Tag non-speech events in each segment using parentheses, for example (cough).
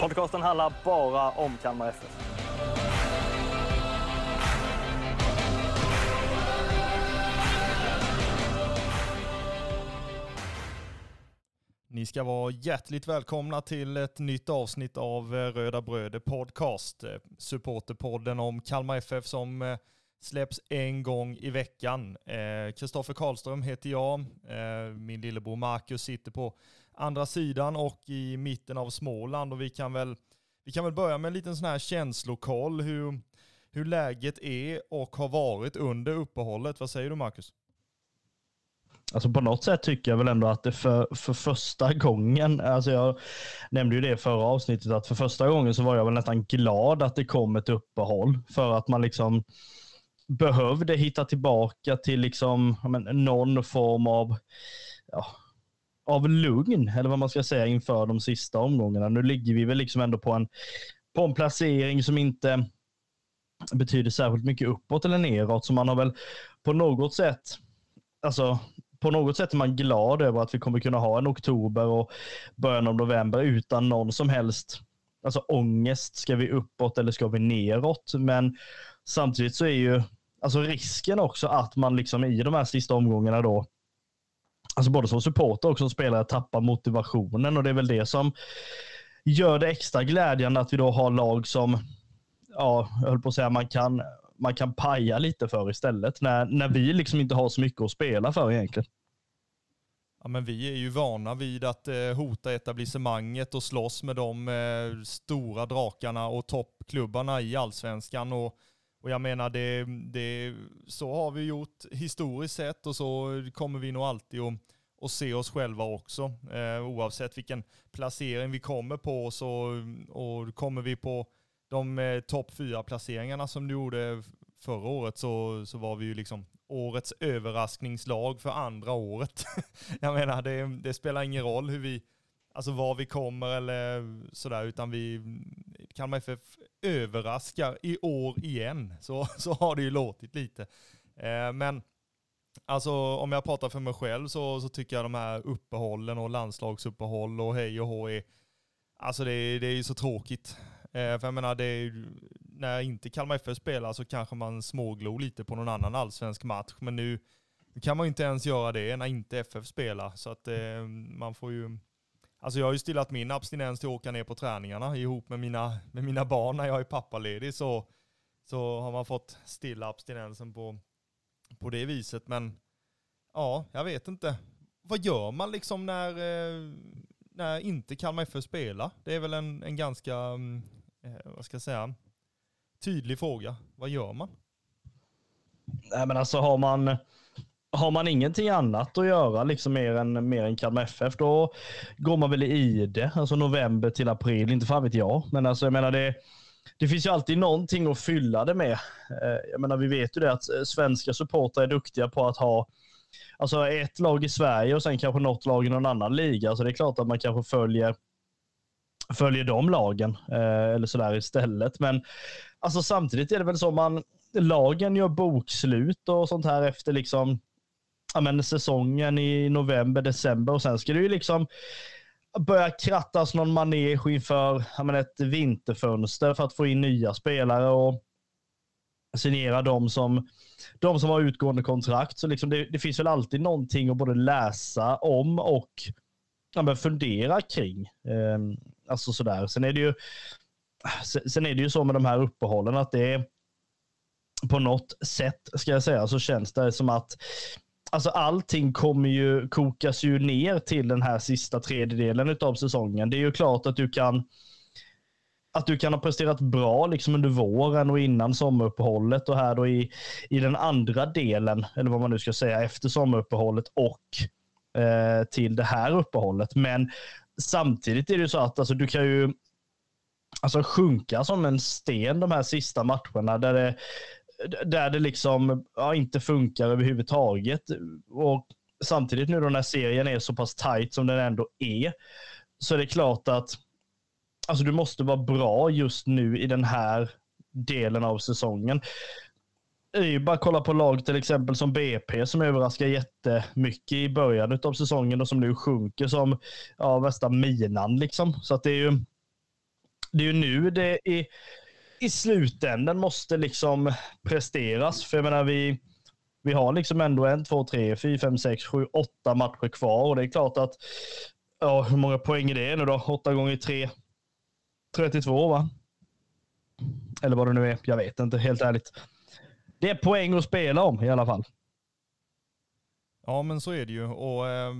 Podcasten handlar bara om Kalmar FF. Ni ska vara hjärtligt välkomna till ett nytt avsnitt av eh, Röda Bröder Podcast. Eh, supporterpodden om Kalmar FF som eh, släpps en gång i veckan. Kristoffer Karlström heter jag. Min lillebror Marcus sitter på andra sidan och i mitten av Småland. Och vi kan väl, vi kan väl börja med en liten sån här känslokoll hur, hur läget är och har varit under uppehållet. Vad säger du Marcus? Alltså på något sätt tycker jag väl ändå att det för, för första gången, alltså jag nämnde ju det i förra avsnittet, att för första gången så var jag väl nästan glad att det kom ett uppehåll. För att man liksom behövde hitta tillbaka till liksom, men, någon form av, ja, av lugn, eller vad man ska säga, inför de sista omgångarna. Nu ligger vi väl liksom ändå på en, på en placering som inte betyder särskilt mycket uppåt eller neråt, så man har väl på något sätt alltså, på något sätt är man glad över att vi kommer kunna ha en oktober och början av november utan någon som helst alltså ångest. Ska vi uppåt eller ska vi neråt? Men samtidigt så är ju alltså risken också att man liksom i de här sista omgångarna då Alltså både som supporter och som spelare tappar motivationen och det är väl det som gör det extra glädjande att vi då har lag som, ja, jag höll på att säga man kan man kan paja lite för istället. När, när vi liksom inte har så mycket att spela för egentligen. Ja, men vi är ju vana vid att eh, hota etablissemanget och slåss med de eh, stora drakarna och toppklubbarna i allsvenskan. Och, och jag menar, det, det, så har vi gjort historiskt sett och så kommer vi nog alltid att, att se oss själva också. Eh, oavsett vilken placering vi kommer på så, och kommer vi på de eh, topp fyra placeringarna som du gjorde förra året så, så var vi ju liksom årets överraskningslag för andra året. (laughs) Jag menar, det, det, spelar ingen roll hur vi, alltså var vi kommer eller sådär, utan vi, Kalmar FF överraskar i år igen. Så, så har det ju låtit lite. Eh, men alltså om jag pratar för mig själv så, så tycker jag de här uppehållen och landslagsuppehåll och hej och hå är, alltså det, det är ju så tråkigt. Eh, för jag menar, det är, när inte Kalmar FF spelar så kanske man småglor lite på någon annan allsvensk match. Men nu, nu kan man ju inte ens göra det när inte FF spelar. Så att eh, man får ju... Alltså jag har ju stillat min abstinens till att åka ner på träningarna ihop med mina, med mina barn när jag är pappaledig. Så, så har man fått stilla abstinensen på, på det viset. Men ja, jag vet inte. Vad gör man liksom när, eh, när inte Kalmar FF spelar? Det är väl en, en ganska mm, eh, vad ska jag säga, tydlig fråga. Vad gör man? Nej, men alltså har man, har man ingenting annat att göra, liksom mer än, mer än Kalmar FF, då går man väl i det. Alltså november till april, inte fan vet jag. Men alltså jag menar det, det finns ju alltid någonting att fylla det med. Eh, jag menar vi vet ju det att eh, svenska supportrar är duktiga på att ha alltså ett lag i Sverige och sen kanske något lag i någon annan liga. Så det är klart att man kanske följer följer de lagen eh, eller sådär istället. Men alltså samtidigt är det väl så man lagen gör bokslut och sånt här efter liksom ja, men säsongen i november, december och sen ska det ju liksom börja krattas någon manege inför ja, men ett vinterfönster för att få in nya spelare och signera de som, de som har utgående kontrakt. Så liksom det, det finns väl alltid någonting att både läsa om och ja, men fundera kring. Eh, alltså sådär. Sen är det ju sen är det ju så med de här uppehållen att det är på något sätt, ska jag säga, så känns det som att alltså allting kommer ju, kokas ju ner till den här sista tredjedelen av säsongen. Det är ju klart att du kan att du kan ha presterat bra liksom under våren och innan sommaruppehållet och här då i, i den andra delen, eller vad man nu ska säga, efter sommaruppehållet och eh, till det här uppehållet. Men samtidigt är det ju så att alltså, du kan ju alltså sjunka som en sten de här sista matcherna där det, där det liksom ja, inte funkar överhuvudtaget. Och samtidigt nu då när serien är så pass tight som den ändå är, så är det klart att alltså, du måste vara bra just nu i den här delen av säsongen. Det är ju bara att kolla på lag till exempel som BP som överraskar jättemycket i början av säsongen och som nu sjunker som ja, värsta minan. Liksom. Så att det är ju det är ju nu det är i slutändan måste liksom presteras. För jag menar, vi, vi har liksom ändå en, två, tre, fyra, fem, sex, sju, åtta matcher kvar och det är klart att ja, hur många poäng är det nu då? Åtta gånger tre, 32 va? Eller vad det nu är. Jag vet inte, helt ärligt. Det är poäng att spela om i alla fall. Ja, men så är det ju. Och eh,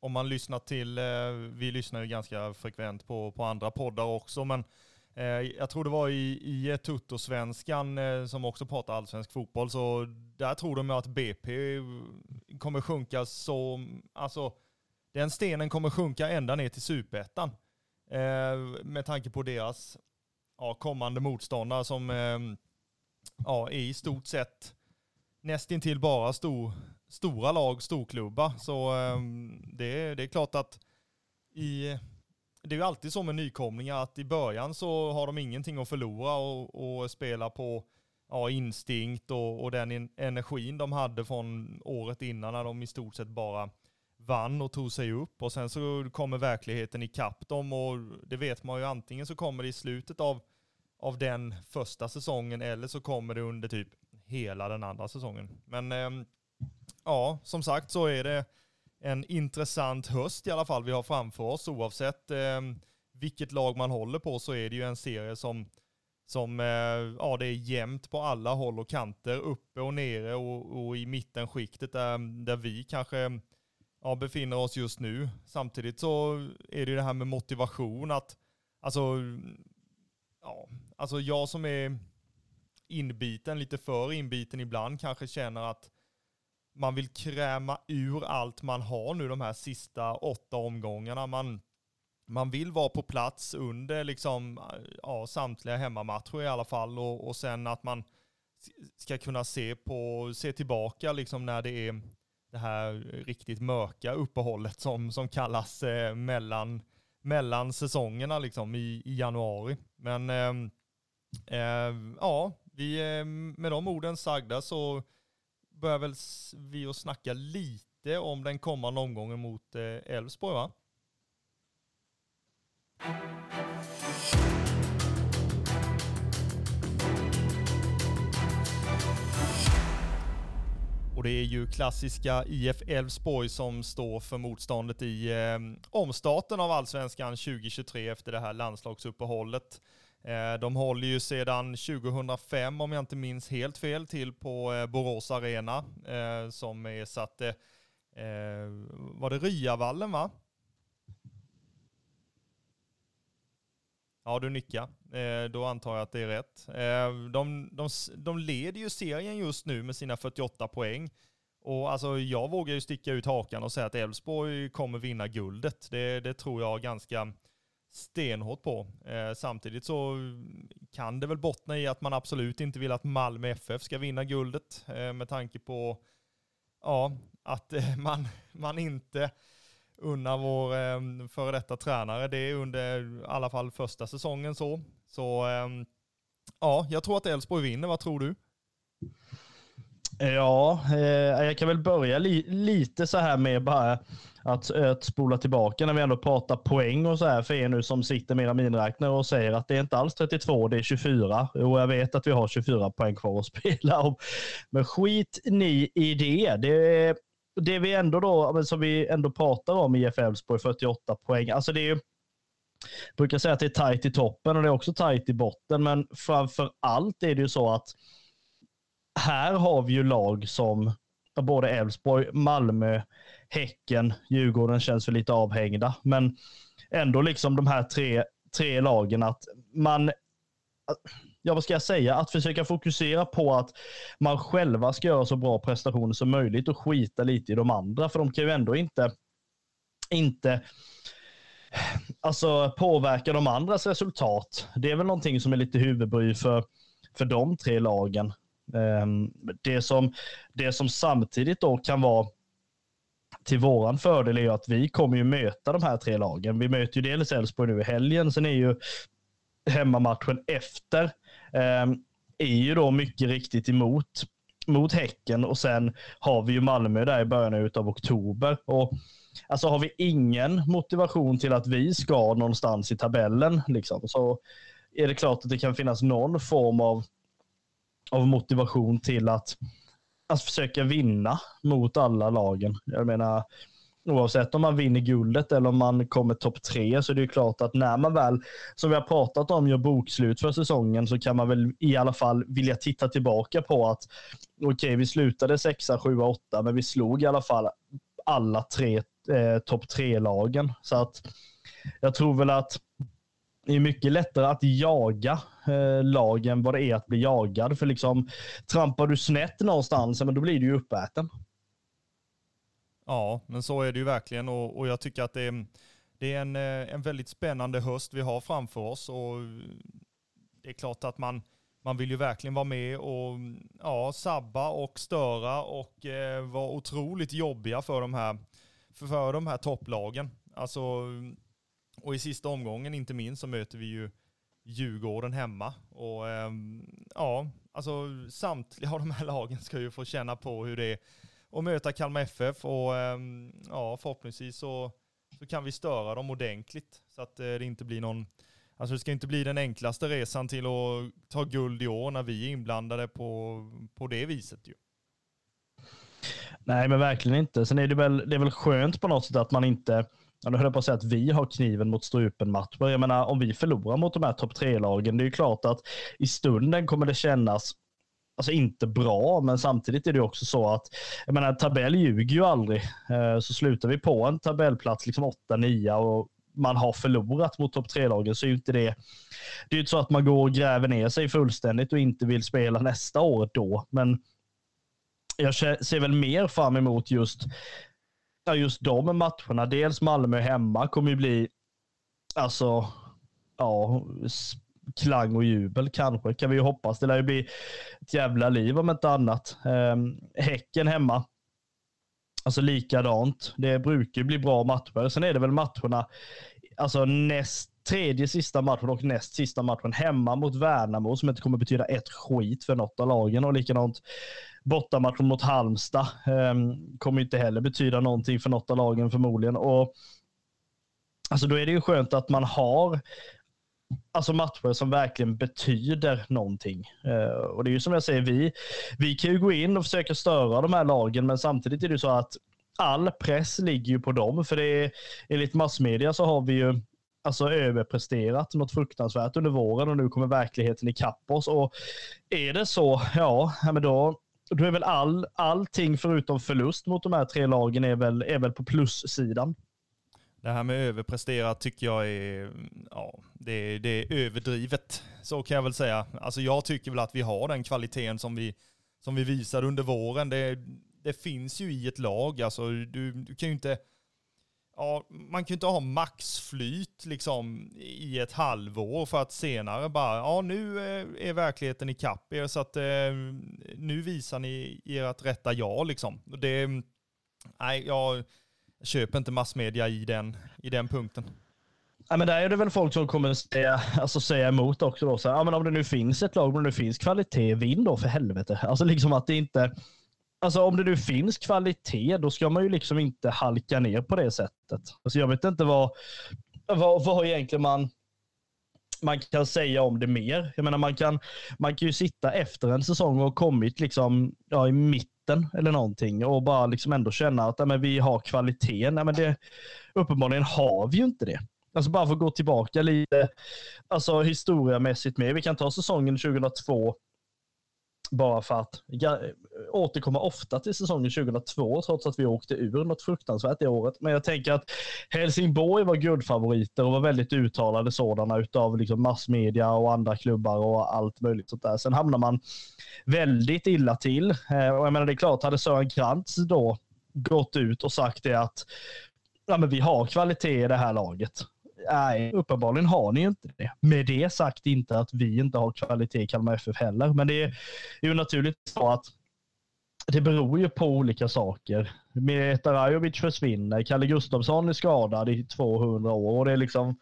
om man lyssnar till, eh, vi lyssnar ju ganska frekvent på, på andra poddar också, men Eh, jag tror det var i, i Tuttosvenskan eh, som också pratar allsvensk fotboll, så där tror de att BP kommer sjunka så, alltså den stenen kommer sjunka ända ner till superettan. Eh, med tanke på deras ja, kommande motståndare som ja, är i stort sett nästintill bara stor, stora lag, storklubbar. Så det, det är klart att i, det är ju alltid så med nykomlingar att i början så har de ingenting att förlora och, och spela på ja, instinkt och, och den energin de hade från året innan när de i stort sett bara vann och tog sig upp och sen så kommer verkligheten ikapp dem och det vet man ju antingen så kommer det i slutet av, av den första säsongen eller så kommer det under typ hela den andra säsongen. Men eh, ja, som sagt så är det en intressant höst i alla fall vi har framför oss. Oavsett eh, vilket lag man håller på så är det ju en serie som, som eh, ja, det är jämnt på alla håll och kanter, uppe och nere och, och i mitten skiktet där, där vi kanske ja, befinner oss just nu. Samtidigt så är det ju det här med motivation att, alltså, ja, alltså jag som är inbiten, lite för inbiten ibland, kanske känner att man vill kräma ur allt man har nu de här sista åtta omgångarna. Man, man vill vara på plats under liksom, ja, samtliga hemmamatcher i alla fall och, och sen att man ska kunna se, på, se tillbaka liksom när det är det här riktigt mörka uppehållet som, som kallas eh, mellan, mellan säsongerna liksom i, i januari. Men eh, eh, ja, vi, eh, med de orden sagda så börjar väl vi att snacka lite om den kommande omgången mot eh, Elfsborg va? Och det är ju klassiska IF Elfsborg som står för motståndet i eh, omstarten av allsvenskan 2023 efter det här landslagsuppehållet. Eh, de håller ju sedan 2005, om jag inte minns helt fel, till på eh, Borås Arena eh, som är satt, var det Ryavallen va? Ja, du nickar. då antar jag att det är rätt. de, de, de leder ju serien just nu med sina 48 poäng. Och alltså, jag vågar ju sticka ut hakan och säga att Elfsborg kommer vinna guldet. Det, det tror jag ganska stenhårt på. Eh, samtidigt så kan det väl bottna i att man absolut inte vill att Malmö FF ska vinna guldet eh, med tanke på ja, att eh, (laughs) man, man inte unnar vår eh, före detta tränare det är under i alla fall första säsongen så. Så eh, ja, jag tror att Elfsborg vinner. Vad tror du? Ja, eh, jag kan väl börja li lite så här med bara att, att spola tillbaka när vi ändå pratar poäng och så här för er nu som sitter med era miniräknare och säger att det är inte alls 32, det är 24. Och jag vet att vi har 24 poäng kvar att (laughs) spela om. Men skit ni i det. Det, det vi ändå då, som vi ändå pratar om i IF Elfsborg, 48 poäng. Alltså det är ju jag brukar säga att det är tajt i toppen och det är också tajt i botten, men framför allt är det ju så att här har vi ju lag som både Elfsborg, Malmö, Häcken, Djurgården känns ju lite avhängda, men ändå liksom de här tre, tre lagen att man, ja vad ska jag säga, att försöka fokusera på att man själva ska göra så bra prestationer som möjligt och skita lite i de andra, för de kan ju ändå inte, inte alltså påverka de andras resultat. Det är väl någonting som är lite huvudbry för, för de tre lagen. Ehm, det som, det som samtidigt då kan vara till våran fördel är att vi kommer ju möta de här tre lagen. Vi möter ju dels Elfsborg nu i helgen, sen är ju hemmamatchen efter ehm, är ju då mycket riktigt emot mot Häcken och sen har vi ju Malmö där i början av oktober. Och alltså har vi ingen motivation till att vi ska någonstans i tabellen liksom, så är det klart att det kan finnas någon form av, av motivation till att, att försöka vinna mot alla lagen. Jag menar, oavsett om man vinner guldet eller om man kommer topp tre så är det ju klart att när man väl, som vi har pratat om, gör bokslut för säsongen så kan man väl i alla fall vilja titta tillbaka på att okej, okay, vi slutade sexa, sjua, åtta, men vi slog i alla fall alla tre eh, topp tre-lagen. Så att jag tror väl att det är mycket lättare att jaga eh, lagen vad det är att bli jagad. För liksom trampar du snett någonstans, men då blir du ju uppäten. Ja, men så är det ju verkligen och, och jag tycker att det är, det är en, eh, en väldigt spännande höst vi har framför oss och eh, det är klart att man, man vill ju verkligen vara med och ja, sabba och störa och eh, vara otroligt jobbiga för de här, för, för de här topplagen. Alltså, och i sista omgången inte minst så möter vi ju Djurgården hemma. Och eh, ja, alltså samtliga (laughs) av de här lagen ska ju få känna på hur det är att möta Kalmar FF och eh, ja, förhoppningsvis så, så kan vi störa dem ordentligt så att eh, det inte blir någon Alltså det ska inte bli den enklaste resan till att ta guld i år när vi är inblandade på, på det viset ju. Nej, men verkligen inte. Sen är det väl, det är väl skönt på något sätt att man inte, ja, nu höll jag på att säga att vi har kniven mot strupen matcher. Jag menar, om vi förlorar mot de här topp tre-lagen, det är ju klart att i stunden kommer det kännas alltså inte bra, men samtidigt är det också så att jag menar, tabell ljuger ju aldrig. Eh, så slutar vi på en tabellplats liksom 8-9 och man har förlorat mot topp tre-lagen så är ju inte det. Det är ju inte så att man går och gräver ner sig fullständigt och inte vill spela nästa år då, men jag ser väl mer fram emot just, just de matcherna. Dels Malmö hemma kommer ju bli, alltså, ja, klang och jubel kanske, kan vi ju hoppas. Det lär ju bli ett jävla liv om inte annat. Um, häcken hemma. Alltså likadant. Det brukar ju bli bra matcher. Sen är det väl matcherna, alltså näst tredje sista matchen och näst sista matchen hemma mot Värnamo som inte kommer betyda ett skit för något av lagen och likadant bortamatchen mot Halmstad ehm, kommer inte heller betyda någonting för något av lagen förmodligen. Och Alltså då är det ju skönt att man har alltså matcher som verkligen betyder någonting. Eh, och det är ju som jag säger, vi, vi kan ju gå in och försöka störa de här lagen, men samtidigt är det ju så att all press ligger ju på dem, för det är, enligt massmedia så har vi ju alltså överpresterat något fruktansvärt under våren och nu kommer verkligheten ikapp oss. Och är det så, ja, men då, då är väl all, allting förutom förlust mot de här tre lagen är väl, är väl på plussidan. Det här med överprestera tycker jag är, ja, det, det, är överdrivet. Så kan jag väl säga. Alltså jag tycker väl att vi har den kvaliteten som vi, som vi visade under våren. Det, det finns ju i ett lag. Alltså du, du kan ju inte, ja, man kan ju inte ha maxflyt liksom i ett halvår för att senare bara, ja nu eh, är verkligheten i kapp er så att eh, nu visar ni ert rätta jag liksom. Det, nej, jag köper inte massmedia i den, i den punkten. Ja, men där är det väl folk som kommer säga, alltså säga emot också. Då. Så, ja, men om det nu finns ett lag, om det nu finns kvalitet, vinn då för helvete. Alltså liksom att det inte... Alltså om det nu finns kvalitet, då ska man ju liksom inte halka ner på det sättet. Alltså jag vet inte vad, vad, vad egentligen man, man kan säga om det mer. Jag menar man kan, man kan ju sitta efter en säsong och kommit liksom, ja, i mitten eller någonting och bara liksom ändå känna att ja, men vi har kvalitet. Nej, men det, uppenbarligen har vi ju inte det. Alltså bara för att gå tillbaka lite alltså historiamässigt med. Vi kan ta säsongen 2002 bara för att eh, återkomma ofta till säsongen 2002 trots att vi åkte ur något fruktansvärt det året. Men jag tänker att Helsingborg var guldfavoriter och var väldigt uttalade sådana utav liksom massmedia och andra klubbar och allt möjligt sånt där. Sen hamnar man väldigt illa till. Eh, och jag menar det är klart, hade Sören Krantz då gått ut och sagt det att ja, men vi har kvalitet i det här laget nej, uppenbarligen har ni inte det. Med det sagt inte att vi inte har kvalitet i Kalmar FF heller, men det är ju naturligt så att det beror ju på olika saker. Mireta Rajovic försvinner, Kalle Gustafsson är skadad i 200 år och det är liksom,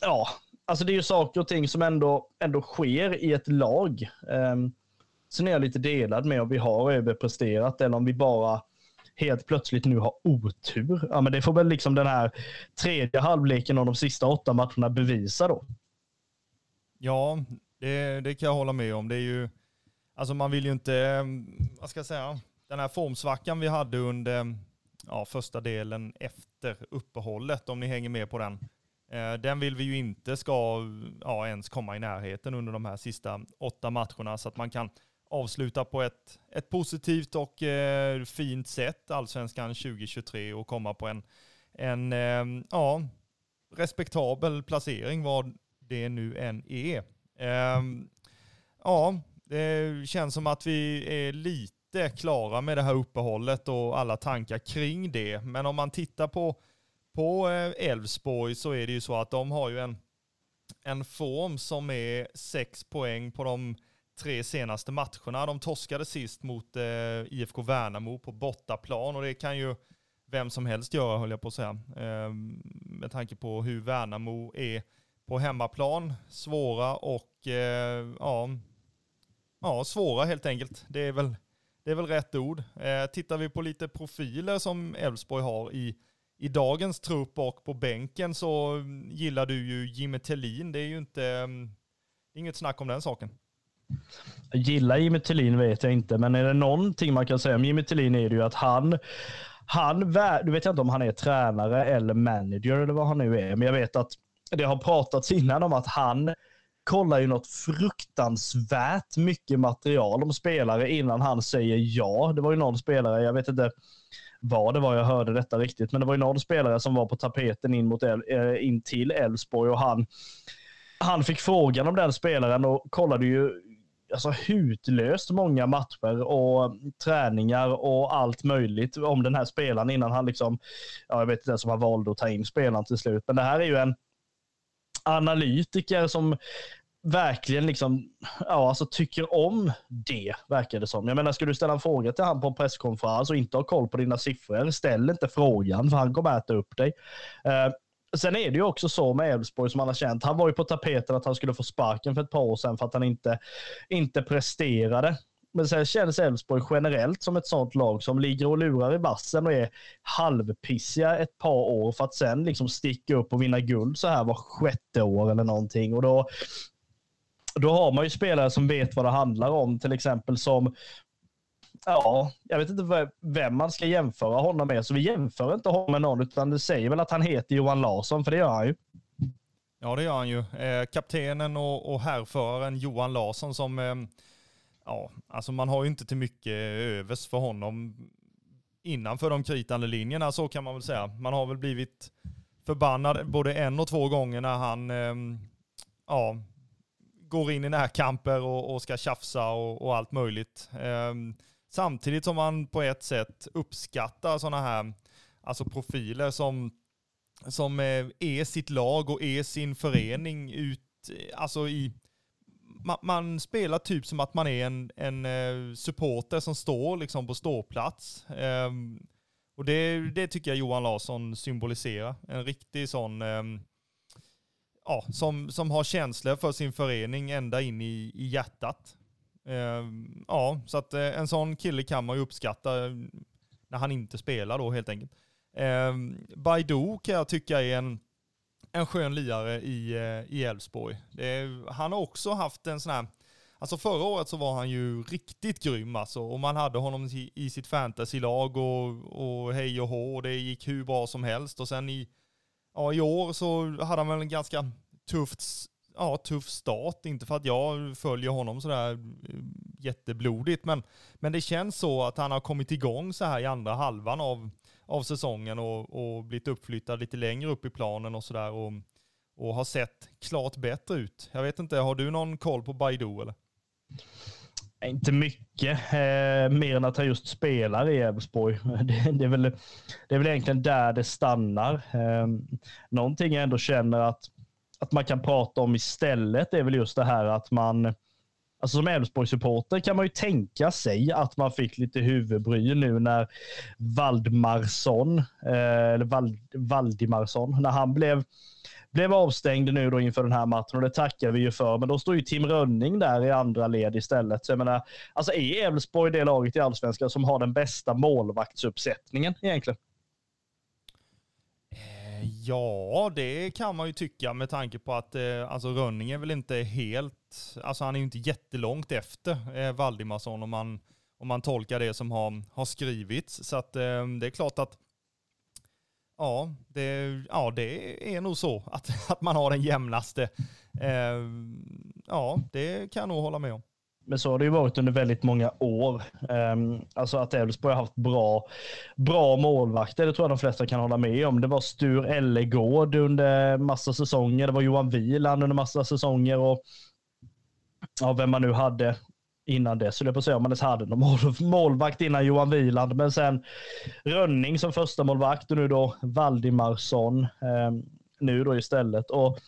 ja, alltså det är ju saker och ting som ändå, ändå sker i ett lag. Um, sen är jag lite delad med om vi har överpresterat eller om vi bara helt plötsligt nu har otur. Ja, men det får väl liksom den här tredje halvleken och de sista åtta matcherna bevisa då. Ja, det, det kan jag hålla med om. Det är ju, alltså man vill ju inte, eh, vad ska jag säga, den här formsvackan vi hade under ja, första delen efter uppehållet, om ni hänger med på den. Eh, den vill vi ju inte ska ja, ens komma i närheten under de här sista åtta matcherna så att man kan avsluta på ett, ett positivt och eh, fint sätt allsvenskan 2023 och komma på en, en eh, ja, respektabel placering vad det nu än är. Eh, ja, det känns som att vi är lite klara med det här uppehållet och alla tankar kring det. Men om man tittar på på eh, Elfsborg så är det ju så att de har ju en, en form som är sex poäng på de tre senaste matcherna. De torskade sist mot eh, IFK Värnamo på bortaplan och det kan ju vem som helst göra höll jag på att säga. Eh, med tanke på hur Värnamo är på hemmaplan. Svåra och eh, ja, ja, svåra helt enkelt. Det är väl, det är väl rätt ord. Eh, tittar vi på lite profiler som Elfsborg har i i dagens trupp och på bänken så gillar du ju Jimmy Tellin. Det är ju inte, ehm, inget snack om den saken. Jag gillar Jimmy Tillin vet jag inte, men är det någonting man kan säga om Jimmy Tillin är det ju att han, han, du vet jag inte om han är tränare eller manager eller vad han nu är, men jag vet att det har pratats innan om att han kollar ju något fruktansvärt mycket material om spelare innan han säger ja. Det var ju någon spelare, jag vet inte vad det var jag hörde detta riktigt, men det var ju någon spelare som var på tapeten in, mot El, eh, in till Elfsborg och han, han fick frågan om den spelaren och kollade ju alltså hutlöst många matcher och träningar och allt möjligt om den här spelaren innan han liksom, ja, jag vet inte ens om han valde att ta in spelaren till slut, men det här är ju en analytiker som verkligen liksom, ja, alltså tycker om det, verkar det som. Jag menar, ska du ställa en fråga till han på en presskonferens och inte ha koll på dina siffror, ställ inte frågan, för han kommer äta upp dig. Uh, sen är det ju också så med Elfsborg som man har känt, han var ju på tapeten att han skulle få sparken för ett par år sedan för att han inte, inte presterade. Men sen känns Elfsborg generellt som ett sånt lag som ligger och lurar i vassen och är halvpissiga ett par år för att sen liksom sticka upp och vinna guld så här var sjätte år eller någonting. Och då, då har man ju spelare som vet vad det handlar om, till exempel som Ja, jag vet inte vem man ska jämföra honom med, så vi jämför inte honom med någon, utan det säger väl att han heter Johan Larsson, för det gör han ju. Ja, det gör han ju. Eh, kaptenen och, och härföraren Johan Larsson som, eh, ja, alltså man har ju inte till mycket övers för honom innanför de kritande linjerna, så kan man väl säga. Man har väl blivit förbannad både en och två gånger när han, eh, ja, går in i närkamper och, och ska tjafsa och, och allt möjligt. Um, samtidigt som man på ett sätt uppskattar sådana här alltså profiler som, som eh, är sitt lag och är sin förening ut, alltså i man, man, spelar typ som att man är en, en eh, supporter som står liksom på ståplats. Um, och det, det tycker jag Johan Larsson symboliserar. En riktig sån um, ja, som, som har känslor för sin förening ända in i, i hjärtat. Eh, ja, så att eh, en sån kille kan man ju uppskatta eh, när han inte spelar då helt enkelt. Eh, Baidu kan jag tycka är en, en skön lirare i, eh, i Elfsborg. Han har också haft en sån här, alltså förra året så var han ju riktigt grym alltså. Och man hade honom i, i sitt fantasylag och, och hej och hå och det gick hur bra som helst. Och sen i ja, i år så hade han väl en ganska tufft, ja, tuff start. Inte för att jag följer honom sådär eh, jätteblodigt, men, men det känns så att han har kommit igång så här i andra halvan av, av säsongen och, och blivit uppflyttad lite längre upp i planen och sådär och, och har sett klart bättre ut. Jag vet inte, har du någon koll på Baidu eller? Inte mycket, eh, mer än att han just spelar i Elfsborg. (laughs) Det, det, är väl, det är väl egentligen där det stannar. Eh, någonting jag ändå känner att, att man kan prata om istället är väl just det här att man, alltså som Elfsborg-supporter kan man ju tänka sig att man fick lite huvudbry nu när Valdmarsson, eh, eller Vald, Valdimarsson, när han blev blev avstängd nu då inför den här matchen och det tackar vi ju för. Men då står ju Tim Rönning där i andra led istället. Så jag menar, alltså är Elfsborg det laget i allsvenskan som har den bästa målvaktsuppsättningen egentligen? Ja, det kan man ju tycka med tanke på att eh, alltså Rönning är väl inte helt, alltså han är ju inte jättelångt efter eh, Valdimarsson om man, om man tolkar det som har, har skrivits. Så att eh, det är klart att Ja, det, ja, det är nog så att, (laughs) att man har den jämnaste. Eh, ja, det kan jag nog hålla med om. Men så har det ju varit under väldigt många år. Ehm, alltså att Elfsborg har haft bra, bra målvakter, det tror jag de flesta kan hålla med om. Det var Stur Ellegård under massa säsonger, det var Johan Wieland under massa säsonger och ja, vem man nu hade innan det. Så det på att säga om man ens hade någon mål, målvakt innan Johan Wieland. Men sen Rönning som första målvakt och nu då Valdimarsson eh, nu då istället. Och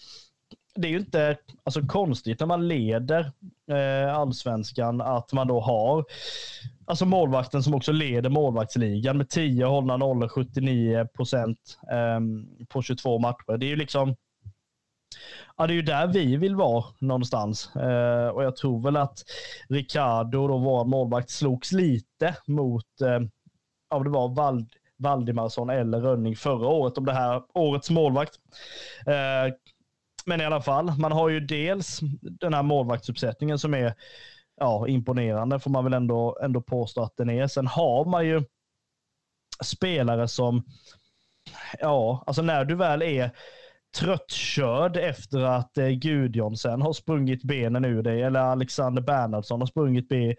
det är ju inte alltså, konstigt när man leder eh, allsvenskan att man då har alltså målvakten som också leder målvaktsligan med 10 hållna nollor, 79 procent eh, på 22 matcher. Det är ju liksom ja, det är ju där vi vill vara någonstans. Eh, och jag tror väl att Ricardo, då vår målvakt, slogs lite mot, eh, det var Vald, Valdimarsson eller Rönning förra året om det här årets målvakt. Eh, men i alla fall, man har ju dels den här målvaktsuppsättningen som är ja, imponerande, får man väl ändå, ändå påstå att den är. Sen har man ju spelare som, ja, alltså när du väl är tröttkörd efter att eh, Gudjonsen har sprungit benen ur dig eller Alexander Bernhardsson har sprungit be,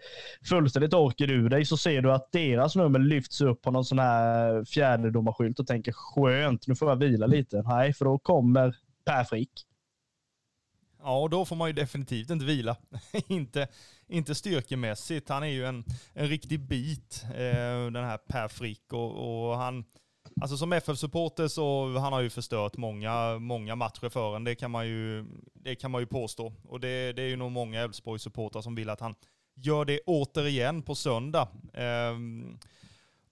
fullständigt orken ur dig så ser du att deras nummer lyfts upp på någon sån här fjärdedomarskylt och tänker skönt, nu får jag vila lite. Nej, för då kommer Per Frick. Ja, då får man ju definitivt inte vila. (laughs) inte, inte styrkemässigt. Han är ju en, en riktig bit, eh, den här Per Frick. Och, och han, Alltså som FF-supporter så han har ju förstört många, många matcher för en. Det kan man ju, det kan man ju påstå. Och det, det är ju nog många Elfsborg-supportrar som vill att han gör det återigen på söndag. Eh,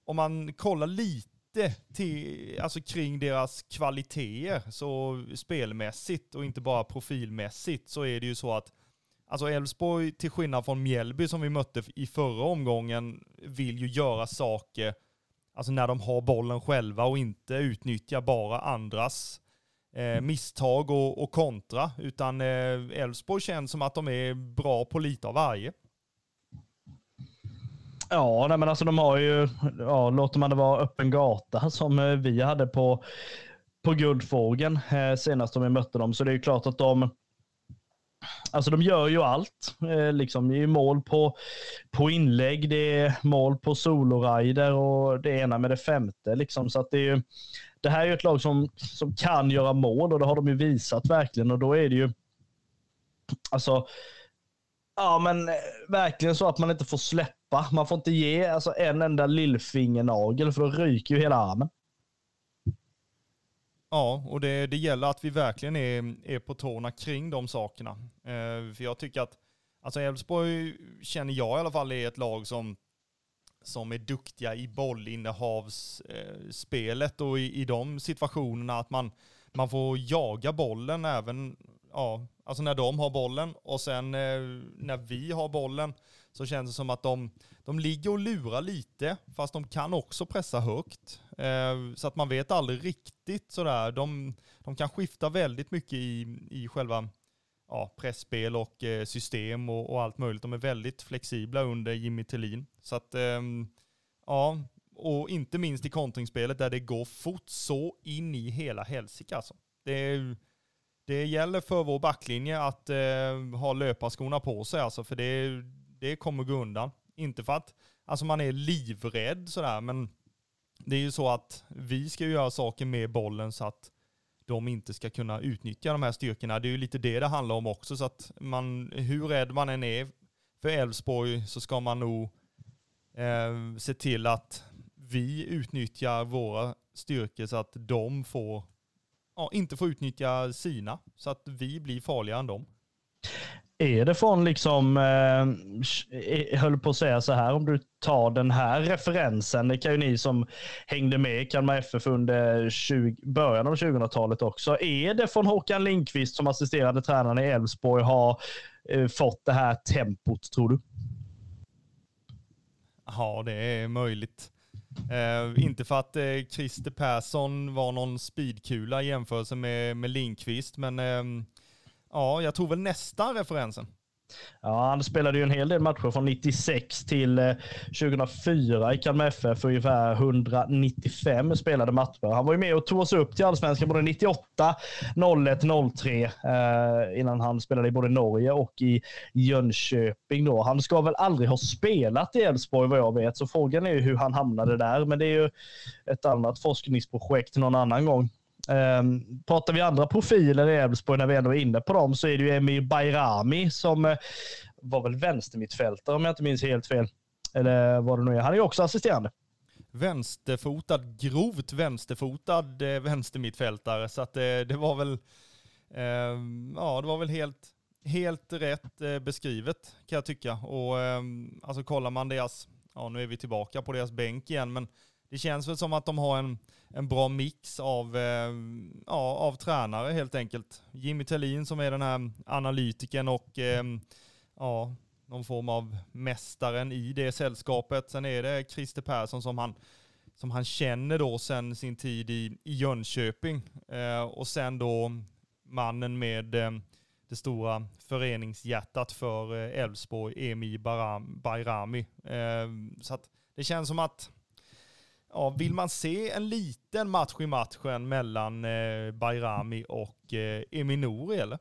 om man kollar lite, lite till, alltså kring deras kvaliteter, så spelmässigt och inte bara profilmässigt, så är det ju så att Alltså Elfsborg, till skillnad från Mjällby som vi mötte i förra omgången, vill ju göra saker Alltså när de har bollen själva och inte utnyttja bara andras eh, misstag och, och, kontra. Utan eh, Elfsborg eh, känns som att de är bra på lite av varje. Ja, nej, men alltså de har ju, ja, låter man det vara öppen gata som eh, vi hade på, på Guldfågeln eh, senast vi mötte dem. Så det är ju klart att de, Alltså de gör ju allt. Eh, liksom, det är mål på, på inlägg, det är mål på solorider och det ena med det femte. Liksom. Så att det, är ju, det här är ju ett lag som, som kan göra mål och det har de ju visat verkligen. Och då är det ju, alltså, ja men eh, verkligen så att man inte får släppa. Man får inte ge alltså, en enda lillfingernagel för då ryker ju hela armen. Ja, och det, det gäller att vi verkligen är, är på tårna kring de sakerna. Eh, för jag tycker att, alltså Elfsborg känner jag i alla fall är ett lag som, som är duktiga i bollinnehavsspelet och i, i de situationerna att man, man får jaga bollen även, ja, alltså när de har bollen och sen eh, när vi har bollen så känns det som att de, de ligger och lurar lite, fast de kan också pressa högt. Eh, så att man vet aldrig riktigt sådär. De, de kan skifta väldigt mycket i, i själva ja, pressspel och eh, system och, och, allt möjligt. De är väldigt flexibla under Jimmy Tillin. Så att, eh, ja, och inte minst i kontringsspelet där det går fort så in i hela helsike alltså. Det, det gäller för vår backlinje att eh, ha löparskorna på sig alltså, för det, det kommer gå undan. Inte för att alltså man är livrädd sådär, men det är ju så att vi ska göra saker med bollen så att de inte ska kunna utnyttja de här styrkorna. Det är ju lite det det handlar om också, så att man, hur rädd man än är för Elfsborg så ska man nog eh, se till att vi utnyttjar våra styrkor så att de får, ja, inte får utnyttja sina, så att vi blir farligare än dem. Är det från, liksom, eh, höll på att säga så här, om du tar den här referensen, det kan ju ni som hängde med i Kalmar FF under 20, början av 2000-talet också. Är det från Håkan Lindqvist som assisterande tränare i Elfsborg har eh, fått det här tempot, tror du? Ja, det är möjligt. Eh, inte för att eh, Christer Persson var någon speedkula i jämförelse med, med Lindqvist, men eh, Ja, jag tror väl nästa referensen. Ja, han spelade ju en hel del matcher från 96 till eh, 2004 i Kalmar FF. Ungefär 195 spelade matcher. Han var ju med och tog oss upp till allsvenskan både 98, 01, 03 eh, innan han spelade i både Norge och i Jönköping. Då. Han ska väl aldrig ha spelat i Elfsborg vad jag vet, så frågan är ju hur han hamnade där. Men det är ju ett annat forskningsprojekt någon annan gång. Um, pratar vi andra profiler i Elfsborg, när vi ändå är inne på dem, så är det ju Emir Bayrami som eh, var väl vänstermittfältare om jag inte minns helt fel. Eller vad det nu är. Han är ju också assisterande. Vänsterfotad, grovt vänsterfotad eh, vänstermittfältare. Så att, eh, det var väl, eh, ja, det var väl helt, helt rätt eh, beskrivet kan jag tycka. Och ehm, alltså kollar man deras, ja nu är vi tillbaka på deras bänk igen, men det känns väl som att de har en, en bra mix av, eh, ja, av tränare helt enkelt. Jimmy Tellin som är den här analytiken och eh, ja, någon form av mästaren i det sällskapet. Sen är det Christer Persson som han, som han känner då sen sin tid i, i Jönköping. Eh, och sen då mannen med eh, det stora föreningshjärtat för eh, Elfsborg, Emi Bayrami. Eh, så att det känns som att ja, vill man se en liten match i matchen mellan eh, Bayrami och eh, Eminori eller?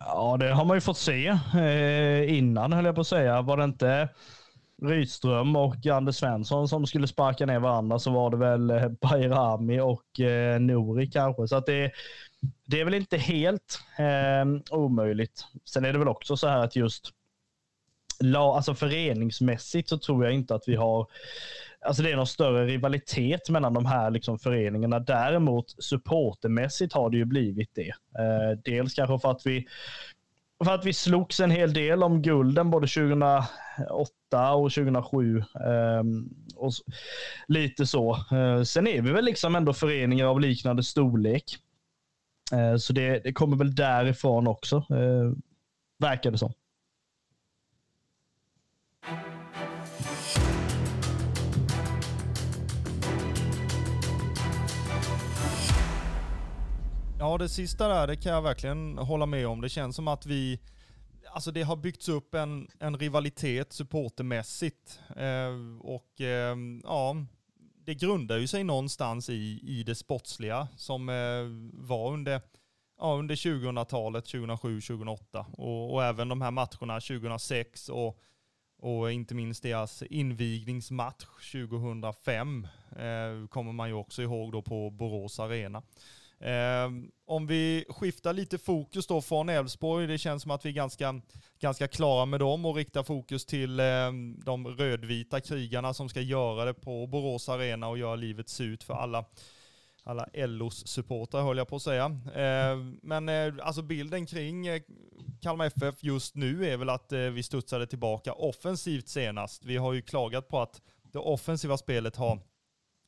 Ja, det har man ju fått se eh, innan höll jag på att säga. Var det inte Rydström och Anders Svensson som skulle sparka ner varandra så var det väl eh, Bayrami och eh, Nori kanske. Så att det, det är väl inte helt eh, omöjligt. Sen är det väl också så här att just alltså föreningsmässigt så tror jag inte att vi har alltså det är någon större rivalitet mellan de här liksom föreningarna. Däremot supportermässigt har det ju blivit det. Eh, dels kanske för att vi för att vi slogs en hel del om gulden både 2008 och 2007. Eh, och lite så. Eh, sen är vi väl liksom ändå föreningar av liknande storlek. Eh, så det, det, kommer väl därifrån också, eh, verkar det som. Ja, det sista där, det kan jag verkligen hålla med om. Det känns som att vi, alltså det har byggts upp en, en rivalitet supportermässigt. Eh, och eh, ja, det grundar ju sig någonstans i, i det sportsliga som eh, var under, ja, under 2000-talet, 2007, 2008 och, och, även de här matcherna 2006 och, och inte minst deras invigningsmatch 2005 eh, kommer man ju också ihåg då på Borås Arena. Eh, om vi skiftar lite fokus då från Elfsborg, det känns som att vi är ganska, ganska klara med dem och riktar fokus till eh, de rödvita krigarna som ska göra det på Borås Arena och göra livet surt för alla alla LOs supportrar höll jag på att säga. Ehm, men eh, alltså bilden kring eh, Kalmar FF just nu är väl att eh, vi studsade tillbaka offensivt senast. Vi har ju klagat på att det offensiva spelet har,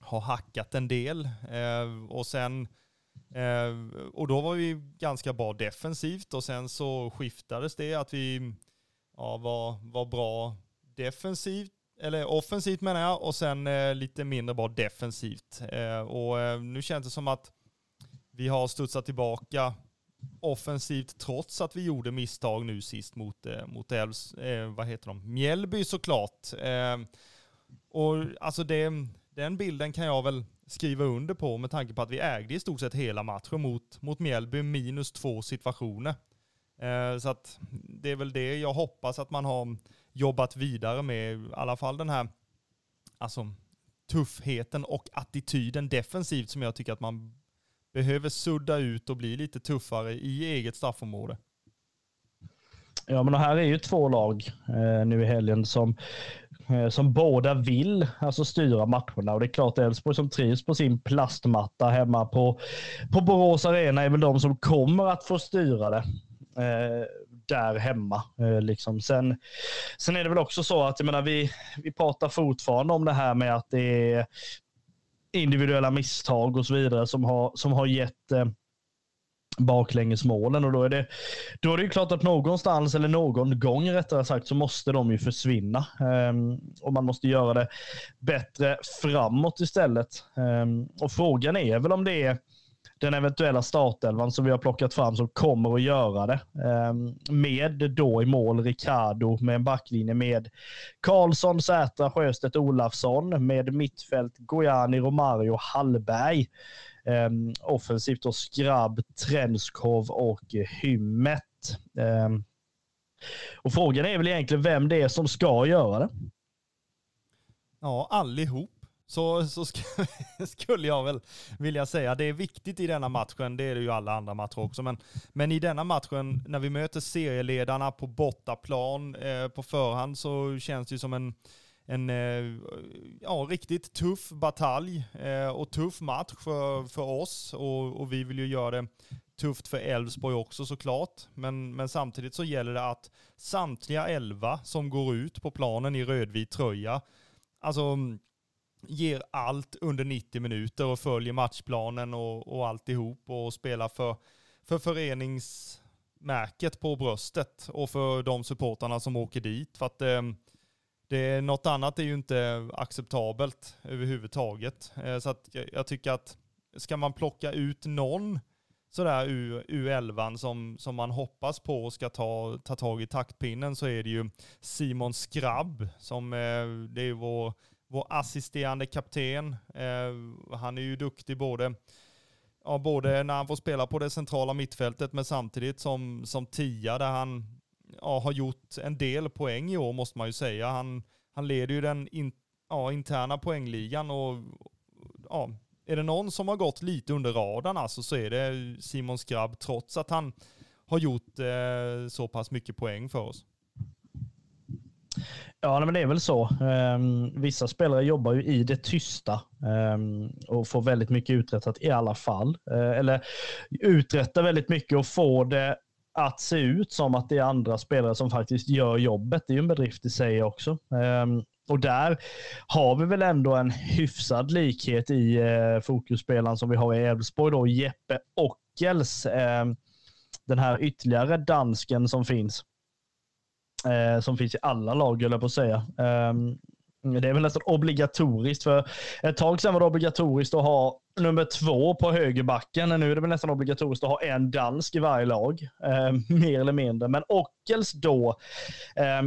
har hackat en del ehm, och sen Eh, och då var vi ganska bra defensivt och sen så skiftades det att vi ja, var, var bra defensivt, eller offensivt menar jag, och sen eh, lite mindre bra defensivt. Eh, och eh, nu känns det som att vi har studsat tillbaka offensivt trots att vi gjorde misstag nu sist mot, eh, mot Älvs, eh, vad heter de, Mjällby såklart. Eh, och alltså det, den bilden kan jag väl skriva under på med tanke på att vi ägde i stort sett hela matchen mot, mot Mjällby minus två situationer. Eh, så att det är väl det jag hoppas att man har jobbat vidare med, i alla fall den här alltså, tuffheten och attityden defensivt som jag tycker att man behöver sudda ut och bli lite tuffare i eget straffområde. Ja, men här är ju två lag eh, nu i helgen som, Eh, som båda vill alltså styra matcherna. Och det är klart Elfsborg som trivs på sin plastmatta hemma på, på Borås Arena är väl de som kommer att få styra det. Eh, där hemma. Eh, liksom. sen, sen är det väl också så att jag menar, vi, vi pratar fortfarande om det här med att det är individuella misstag och så vidare som har, som har gett eh, baklängesmålen och då är, det, då är det ju klart att någonstans eller någon gång rättare sagt så måste de ju försvinna. Um, och man måste göra det bättre framåt istället. Um, och frågan är väl om det är den eventuella startelvan som vi har plockat fram som kommer att göra det. Um, med då i mål Ricardo med en backlinje med Karlsson, Sätra, Sjöstedt, Olafsson med mittfält Gojani, Romario, Hallberg. Ehm, offensivt då Skrabb, Trenskov och Hymmet. Ehm, och frågan är väl egentligen vem det är som ska göra det. Ja, allihop. Så, så sk (laughs) skulle jag väl vilja säga. Det är viktigt i denna matchen, det är det ju alla andra matcher också, men, men i denna matchen när vi möter serieledarna på bortaplan eh, på förhand så känns det ju som en, en eh, ja, riktigt tuff batalj eh, och tuff match för, för oss och, och vi vill ju göra det tufft för Elfsborg också såklart. Men, men samtidigt så gäller det att samtliga elva som går ut på planen i rödvit tröja, alltså ger allt under 90 minuter och följer matchplanen och, och alltihop och spelar för, för föreningsmärket på bröstet och för de supportarna som åker dit. För att eh, det något annat är ju inte acceptabelt överhuvudtaget. Eh, så att jag, jag, tycker att ska man plocka ut någon sådär ur U11 som, som man hoppas på ska ta, ta tag i taktpinnen så är det ju Simon Skrabb som eh, det är vår, vår assisterande kapten. Eh, han är ju duktig både Ja, både när han får spela på det centrala mittfältet men samtidigt som, som tia där han ja, har gjort en del poäng i år måste man ju säga. Han, han leder ju den in, ja, interna poängligan och ja, är det någon som har gått lite under radarn alltså så är det Simon Skrabb trots att han har gjort eh, så pass mycket poäng för oss. Ja, men det är väl så. Um, vissa spelare jobbar ju i det tysta um, och får väldigt mycket uträttat i alla fall. Uh, eller uträttar väldigt mycket och får det att se ut som att det är andra spelare som faktiskt gör jobbet. Det är ju en bedrift i sig också. Ehm, och där har vi väl ändå en hyfsad likhet i uh, fokusspelaren som vi har i Elfsborg då, Jeppe Ockels. Ehm, den här ytterligare dansken som finns. Eh, som finns i alla lag, höll jag på att säga. Ehm, det är väl nästan obligatoriskt. För ett tag sedan var det obligatoriskt att ha nummer två på högerbacken. Nu är det väl nästan obligatoriskt att ha en dansk i varje lag. Eh, mer eller mindre. Men Ockels då eh,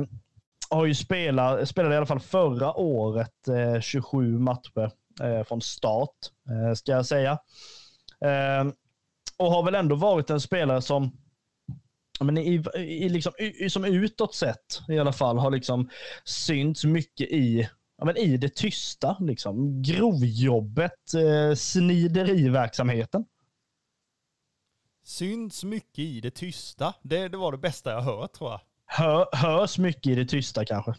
har ju spelat, spelade i alla fall förra året eh, 27 matcher eh, från start, eh, ska jag säga. Ehm, och har väl ändå varit en spelare som men i, i liksom, i, som utåt sett i alla fall har liksom synts mycket i ja, men i det tysta. Liksom. Grovjobbet, eh, snideriverksamheten. Syns mycket i det tysta. Det, det var det bästa jag hört tror jag. Hör, hörs mycket i det tysta kanske.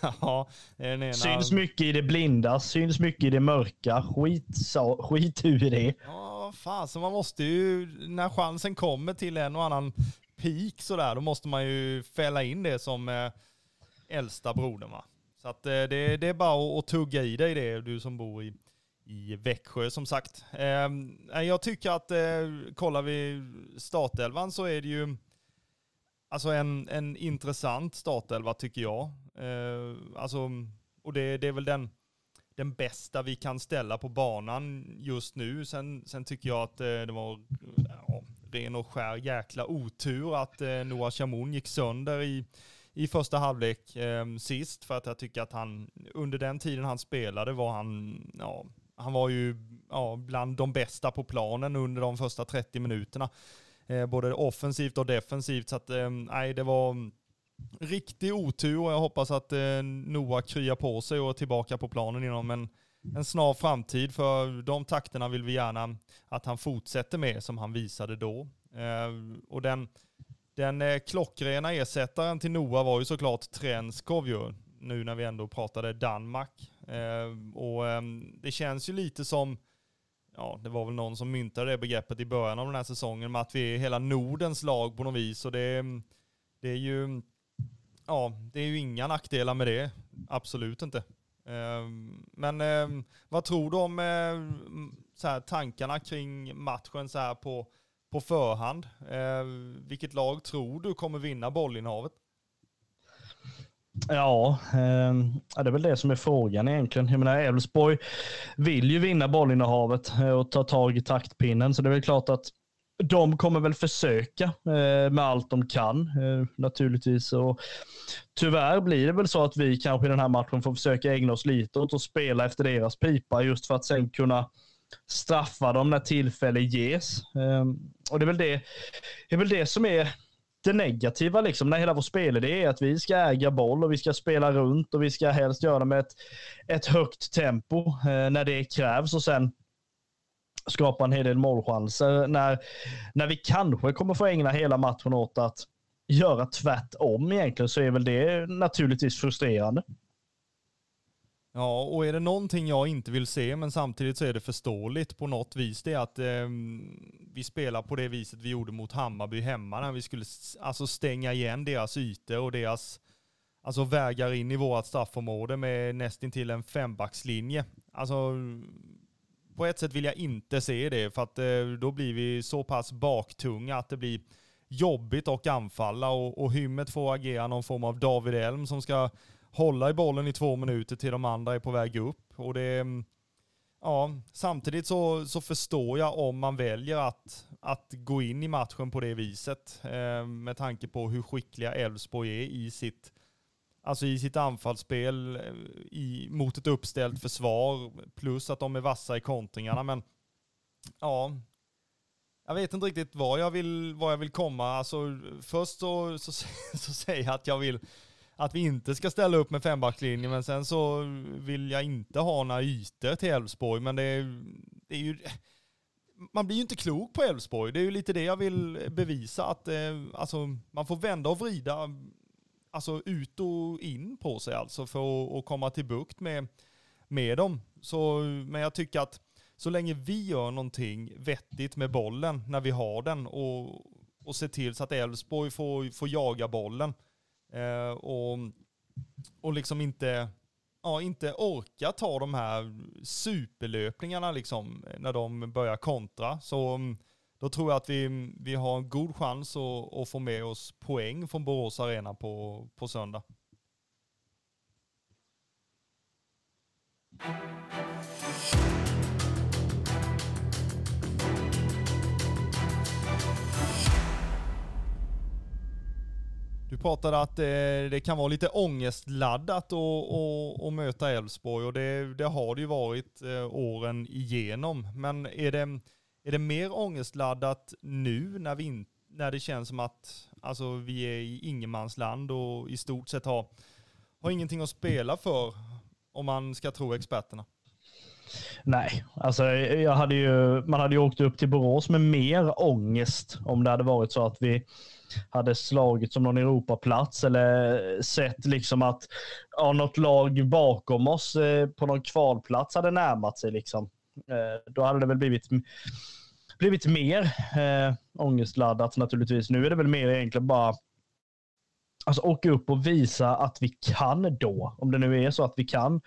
(laughs) ja, ena... Syns mycket i det blinda, syns mycket i det mörka. Skit, så, skit ur det. Ja, fan, så man måste ju, när chansen kommer till en och annan peak sådär, då måste man ju fälla in det som eh, äldsta brodern va. Så att eh, det, det är bara att tugga i dig det, du som bor i, i Växjö som sagt. Eh, jag tycker att eh, kollar vi startelvan så är det ju alltså en, en intressant startelva tycker jag. Eh, alltså, och det, det är väl den, den bästa vi kan ställa på banan just nu. Sen, sen tycker jag att eh, det var ja, ren och skär jäkla otur att Noah Chamoun gick sönder i i första halvlek eh, sist för att jag tycker att han under den tiden han spelade var han, ja, han var ju ja, bland de bästa på planen under de första 30 minuterna. Eh, både offensivt och defensivt så att eh, nej det var riktig otur och jag hoppas att eh, Noah kryar på sig och är tillbaka på planen inom en, en snar framtid för de takterna vill vi gärna att han fortsätter med som han visade då. Eh, och den den eh, klockrena ersättaren till Noah var ju såklart Trenskov ju, nu när vi ändå pratade Danmark. Eh, och eh, det känns ju lite som, ja det var väl någon som myntade det begreppet i början av den här säsongen, med att vi är hela Nordens lag på något vis. Och det, ehm, det är ju, ja det är ju inga nackdelar med det, absolut inte. Ehm, men ehm, vad tror du om eh, så här, tankarna kring matchen så här på på förhand. Eh, vilket lag tror du kommer vinna bollinnehavet? Ja, eh, det är väl det som är frågan egentligen. Jag menar, Elfsborg vill ju vinna bollinnehavet eh, och ta tag i taktpinnen, så det är väl klart att de kommer väl försöka eh, med allt de kan eh, naturligtvis. Och tyvärr blir det väl så att vi kanske i den här matchen får försöka ägna oss lite åt att spela efter deras pipa just för att sen kunna straffa dem när tillfälle ges. Ehm, och det är väl det, det, är väl det som är det negativa liksom, när hela vår spelidé är att vi ska äga boll och vi ska spela runt och vi ska helst göra det med ett, ett högt tempo eh, när det krävs och sen skapa en hel del målchanser. När, när vi kanske kommer få ägna hela matchen åt att göra tvärtom egentligen så är väl det naturligtvis frustrerande. Ja, och är det någonting jag inte vill se, men samtidigt så är det förståeligt på något vis, det är att eh, vi spelar på det viset vi gjorde mot Hammarby hemma, när vi skulle alltså stänga igen deras ytor och deras alltså vägar in i vårt straffområde med nästintill en fembackslinje. Alltså, på ett sätt vill jag inte se det, för att eh, då blir vi så pass baktunga att det blir jobbigt att anfalla och, och Hymmet får agera någon form av David Elm som ska hålla i bollen i två minuter till de andra är på väg upp. Och det, mm, ja, samtidigt så, så förstår jag om man väljer att, att gå in i matchen på det viset. Eh, med tanke på hur skickliga Elfsborg är i sitt, alltså i sitt anfallsspel eh, i, mot ett uppställt försvar. Plus att de är vassa i kontringarna. Men ja, jag vet inte riktigt var jag vill, var jag vill komma. Alltså, först så, så, (laughs) så säger jag att jag vill att vi inte ska ställa upp med fembackslinje, men sen så vill jag inte ha några ytor till Elfsborg, men det är, det är ju man blir ju inte klok på Elfsborg. Det är ju lite det jag vill bevisa, att eh, alltså, man får vända och vrida alltså, ut och in på sig alltså, för att komma till bukt med, med dem. Så, men jag tycker att så länge vi gör någonting vettigt med bollen när vi har den och, och ser till så att Elfsborg får, får jaga bollen, Eh, och, och liksom inte, ja, inte orka ta de här superlöpningarna liksom eh, när de börjar kontra. Så mm, då tror jag att vi, mm, vi har en god chans att, att få med oss poäng från Borås Arena på, på söndag. Du pratade att det, det kan vara lite ångestladdat att möta Elfsborg och det, det, har det ju varit eh, åren igenom. Men är det, är det mer ångestladdat nu när, vi när det känns som att alltså, vi är i ingenmansland och i stort sett har, har ingenting att spela för om man ska tro experterna? Nej, alltså jag hade ju, man hade ju åkt upp till Borås med mer ångest om det hade varit så att vi hade slagit som någon Europaplats eller sett liksom att ja, något lag bakom oss eh, på någon kvalplats hade närmat sig. Liksom. Eh, då hade det väl blivit, blivit mer eh, ångestladdat naturligtvis. Nu är det väl mer egentligen bara Alltså åka upp och visa att vi kan då. Om det nu är så att vi kan.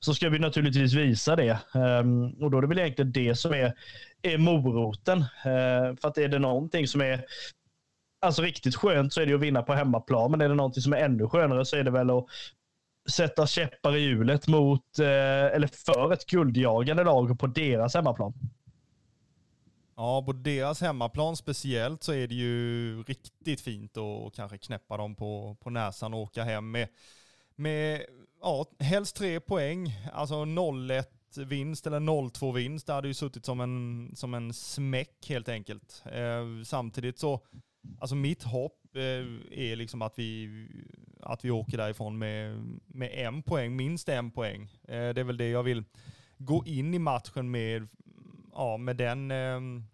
Så ska vi naturligtvis visa det. Um, och då är det väl egentligen det som är, är moroten. Uh, för att är det någonting som är alltså riktigt skönt så är det att vinna på hemmaplan. Men är det någonting som är ännu skönare så är det väl att sätta käppar i hjulet mot, eh, eller för ett guldjagande lag på deras hemmaplan. Ja, på deras hemmaplan speciellt så är det ju riktigt fint att kanske knäppa dem på, på näsan och åka hem med, med ja, helst tre poäng. Alltså 0-1 vinst eller 0-2 vinst. Det hade ju suttit som en, som en smäck helt enkelt. Eh, samtidigt så, alltså mitt hopp eh, är liksom att vi, att vi åker därifrån med, med en poäng, minst en poäng. Eh, det är väl det jag vill gå in i matchen med ja, med den ehm,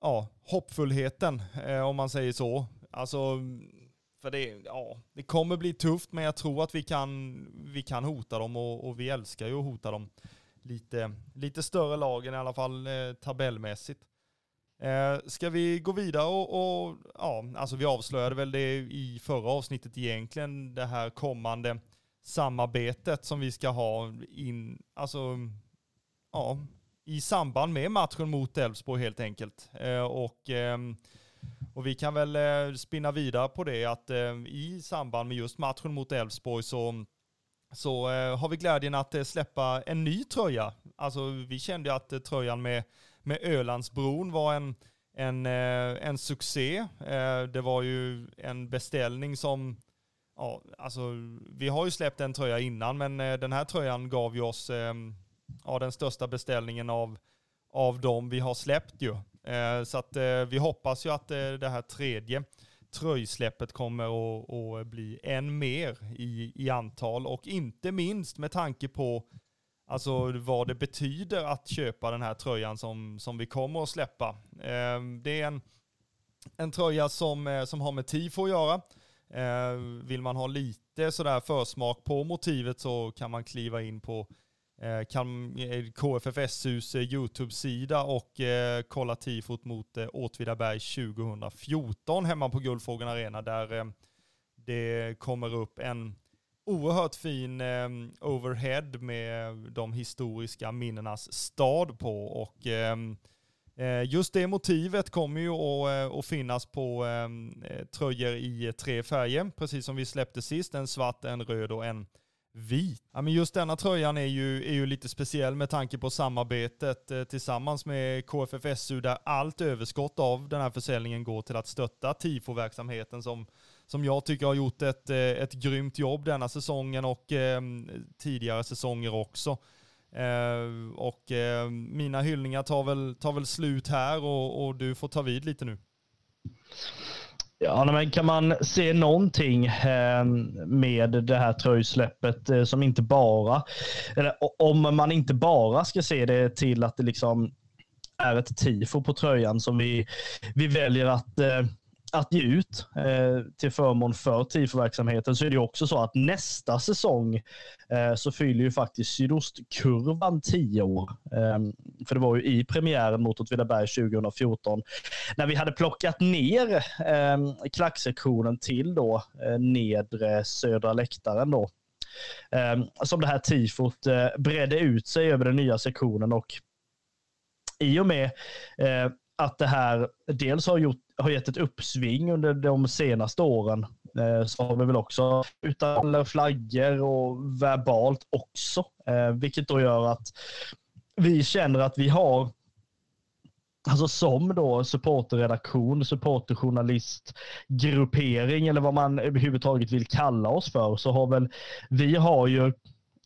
ja, hoppfullheten, eh, om man säger så. Alltså, för det, ja, det kommer bli tufft, men jag tror att vi kan, vi kan hota dem och, och vi älskar ju att hota dem. Lite, lite större lagen i alla fall tabellmässigt. Eh, ska vi gå vidare och, och, ja, alltså vi avslöjade väl det i förra avsnittet egentligen, det här kommande samarbetet som vi ska ha in, alltså, ja, i samband med matchen mot Elfsborg helt enkelt. Eh, och, eh, och vi kan väl eh, spinna vidare på det att eh, i samband med just matchen mot Elfsborg så så eh, har vi glädjen att släppa en ny tröja. Alltså vi kände att tröjan med med Ölandsbron var en, en, eh, en succé. Eh, det var ju en beställning som, ja, alltså vi har ju släppt en tröja innan, men eh, den här tröjan gav ju oss ja, den största beställningen av, av dem vi har släppt ju. Så att vi hoppas ju att det här tredje tröjsläppet kommer att, att bli än mer i, i antal och inte minst med tanke på Alltså vad det betyder att köpa den här tröjan som, som vi kommer att släppa. Eh, det är en, en tröja som, eh, som har med tifo att göra. Eh, vill man ha lite sådär försmak på motivet så kan man kliva in på eh, kan, eh, KFFSUs eh, YouTube-sida och eh, kolla tifot mot Åtvidaberg 2014 hemma på Guldfågeln Arena där det kommer upp en oerhört fin eh, overhead med de historiska minnenas stad på. Och ehm, eh, just det motivet kommer ju att, eh, att finnas på ehm, eh, tröjor i tre färger, precis som vi släppte sist. En svart, en röd och en vit. Ja, men just denna tröjan är ju, är ju lite speciell med tanke på samarbetet eh, tillsammans med KFFSU där allt överskott av den här försäljningen går till att stötta TIFO-verksamheten som som jag tycker har gjort ett, eh, ett grymt jobb denna säsongen och eh, tidigare säsonger också. Eh, och eh, mina hyllningar tar väl, tar väl slut här och, och du får ta vid lite nu. Ja, men kan man se någonting ehm, med det här tröjsläppet eh, som inte bara, eller om man inte bara ska se det till att det liksom är ett tifo på tröjan som vi, vi väljer att eh, att ge ut eh, till förmån för TIFO-verksamheten så är det också så att nästa säsong eh, så fyller ju faktiskt Sydostkurvan tio år. Eh, för det var ju i premiären mot Åtvidaberg 2014 när vi hade plockat ner eh, klacksektionen till då eh, nedre södra läktaren då. Eh, som det här tifot eh, bredde ut sig över den nya sektionen och i och med eh, att det här dels har, gjort, har gett ett uppsving under de senaste åren eh, så har vi väl också utan flaggor och verbalt också. Eh, vilket då gör att vi känner att vi har Alltså som då supporterredaktion, supporterjournalistgruppering eller vad man överhuvudtaget vill kalla oss för så har väl vi har ju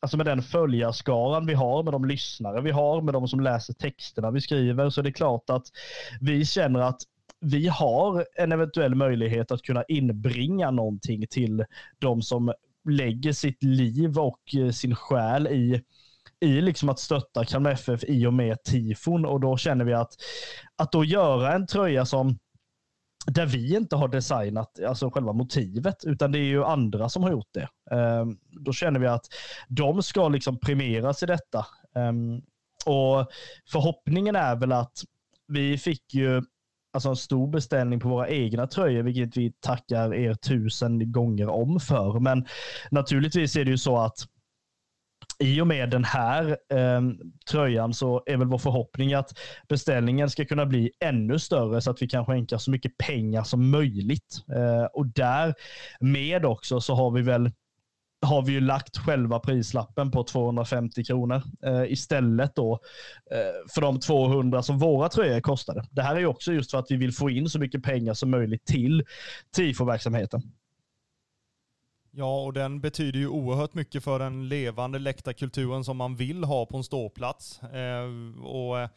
alltså med den följarskaran vi har, med de lyssnare vi har, med de som läser texterna vi skriver, så är det klart att vi känner att vi har en eventuell möjlighet att kunna inbringa någonting till de som lägger sitt liv och eh, sin själ i i liksom att stötta Kalmar FF i och med tifon. Och då känner vi att att då göra en tröja som där vi inte har designat alltså själva motivet, utan det är ju andra som har gjort det. Ehm, då känner vi att de ska liksom premieras i detta. Ehm, och Förhoppningen är väl att vi fick ju alltså en stor beställning på våra egna tröjor, vilket vi tackar er tusen gånger om för. Men naturligtvis är det ju så att i och med den här eh, tröjan så är väl vår förhoppning att beställningen ska kunna bli ännu större så att vi kan skänka så mycket pengar som möjligt. Eh, och därmed också så har vi väl har vi ju lagt själva prislappen på 250 kronor eh, istället då eh, för de 200 som våra tröjor kostade. Det här är ju också just för att vi vill få in så mycket pengar som möjligt till TIFO-verksamheten. Ja, och den betyder ju oerhört mycket för den levande läktarkulturen som man vill ha på en ståplats. Eh, och eh,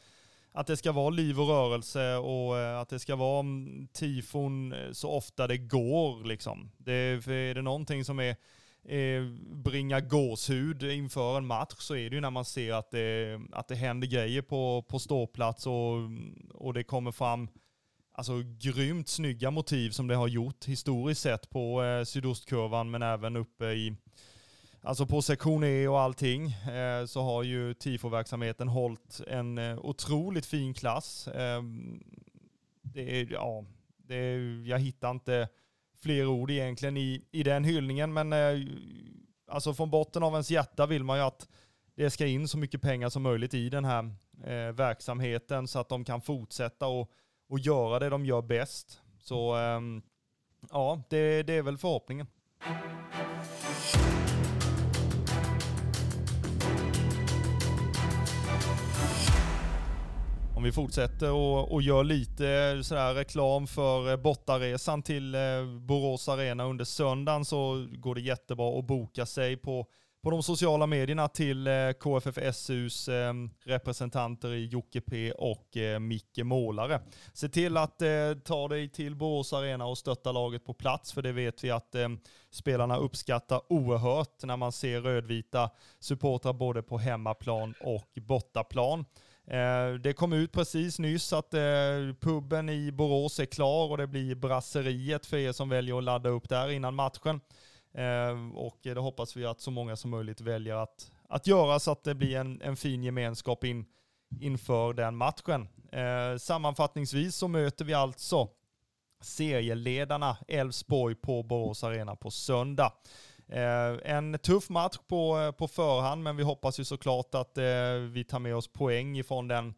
att det ska vara liv och rörelse och eh, att det ska vara mm, tifon eh, så ofta det går. Liksom. Det, är det någonting som är, bringa bringar gåshud inför en match så är det ju när man ser att det, att det händer grejer på, på ståplats och, och det kommer fram alltså grymt snygga motiv som det har gjort historiskt sett på eh, sydostkurvan men även uppe i Alltså på sektion E och allting eh, så har ju tifo-verksamheten hållit en eh, otroligt fin klass. Eh, det är, ja, det är, jag hittar inte fler ord egentligen i, i den hyllningen, men eh, alltså från botten av ens hjärta vill man ju att det ska in så mycket pengar som möjligt i den här eh, verksamheten så att de kan fortsätta och, och göra det de gör bäst. Så ehm, ja, det, det är väl förhoppningen. Om vi fortsätter och, och gör lite sådär reklam för eh, bortaresan till eh, Borås Arena under söndagen så går det jättebra att boka sig på, på de sociala medierna till eh, KFFSUs eh, representanter i Jocke P och eh, Micke Målare. Se till att ta dig till Borås Arena och stötta laget på plats för det vet vi att spelarna uppskattar oerhört när man ser rödvita supportrar både på hemmaplan och bortaplan. Det kom ut precis nyss att puben i Borås är klar och det blir brasseriet för er som väljer att ladda upp där innan matchen. Ehm, och det hoppas vi att så många som möjligt väljer att, att göra så att det blir en, en fin gemenskap in, inför den matchen. Ehm, sammanfattningsvis så möter vi alltså serieledarna Elfsborg på Borås Arena på söndag. Eh, en tuff match på, på förhand, men vi hoppas ju såklart att eh, vi tar med oss poäng ifrån den,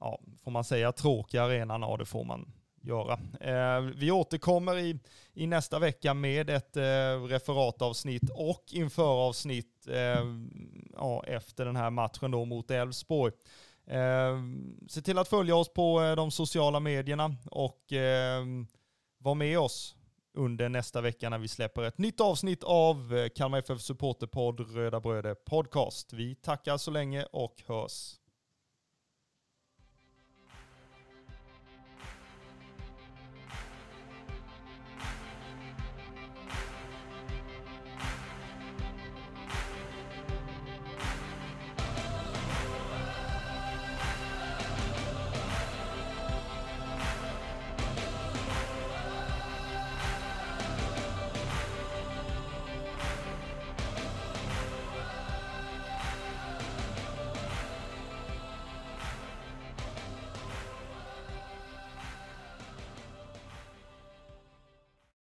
ja, får man säga, tråkiga arenan. Ja, det får man göra. Eh, vi återkommer i, i nästa vecka med ett eh, referatavsnitt och införavsnitt eh, ja, efter den här matchen då mot Elfsborg. Eh, se till att följa oss på de sociala medierna och var med oss under nästa vecka när vi släpper ett nytt avsnitt av Kalmar FF Supporterpodd Röda Bröder Podcast. Vi tackar så länge och hörs.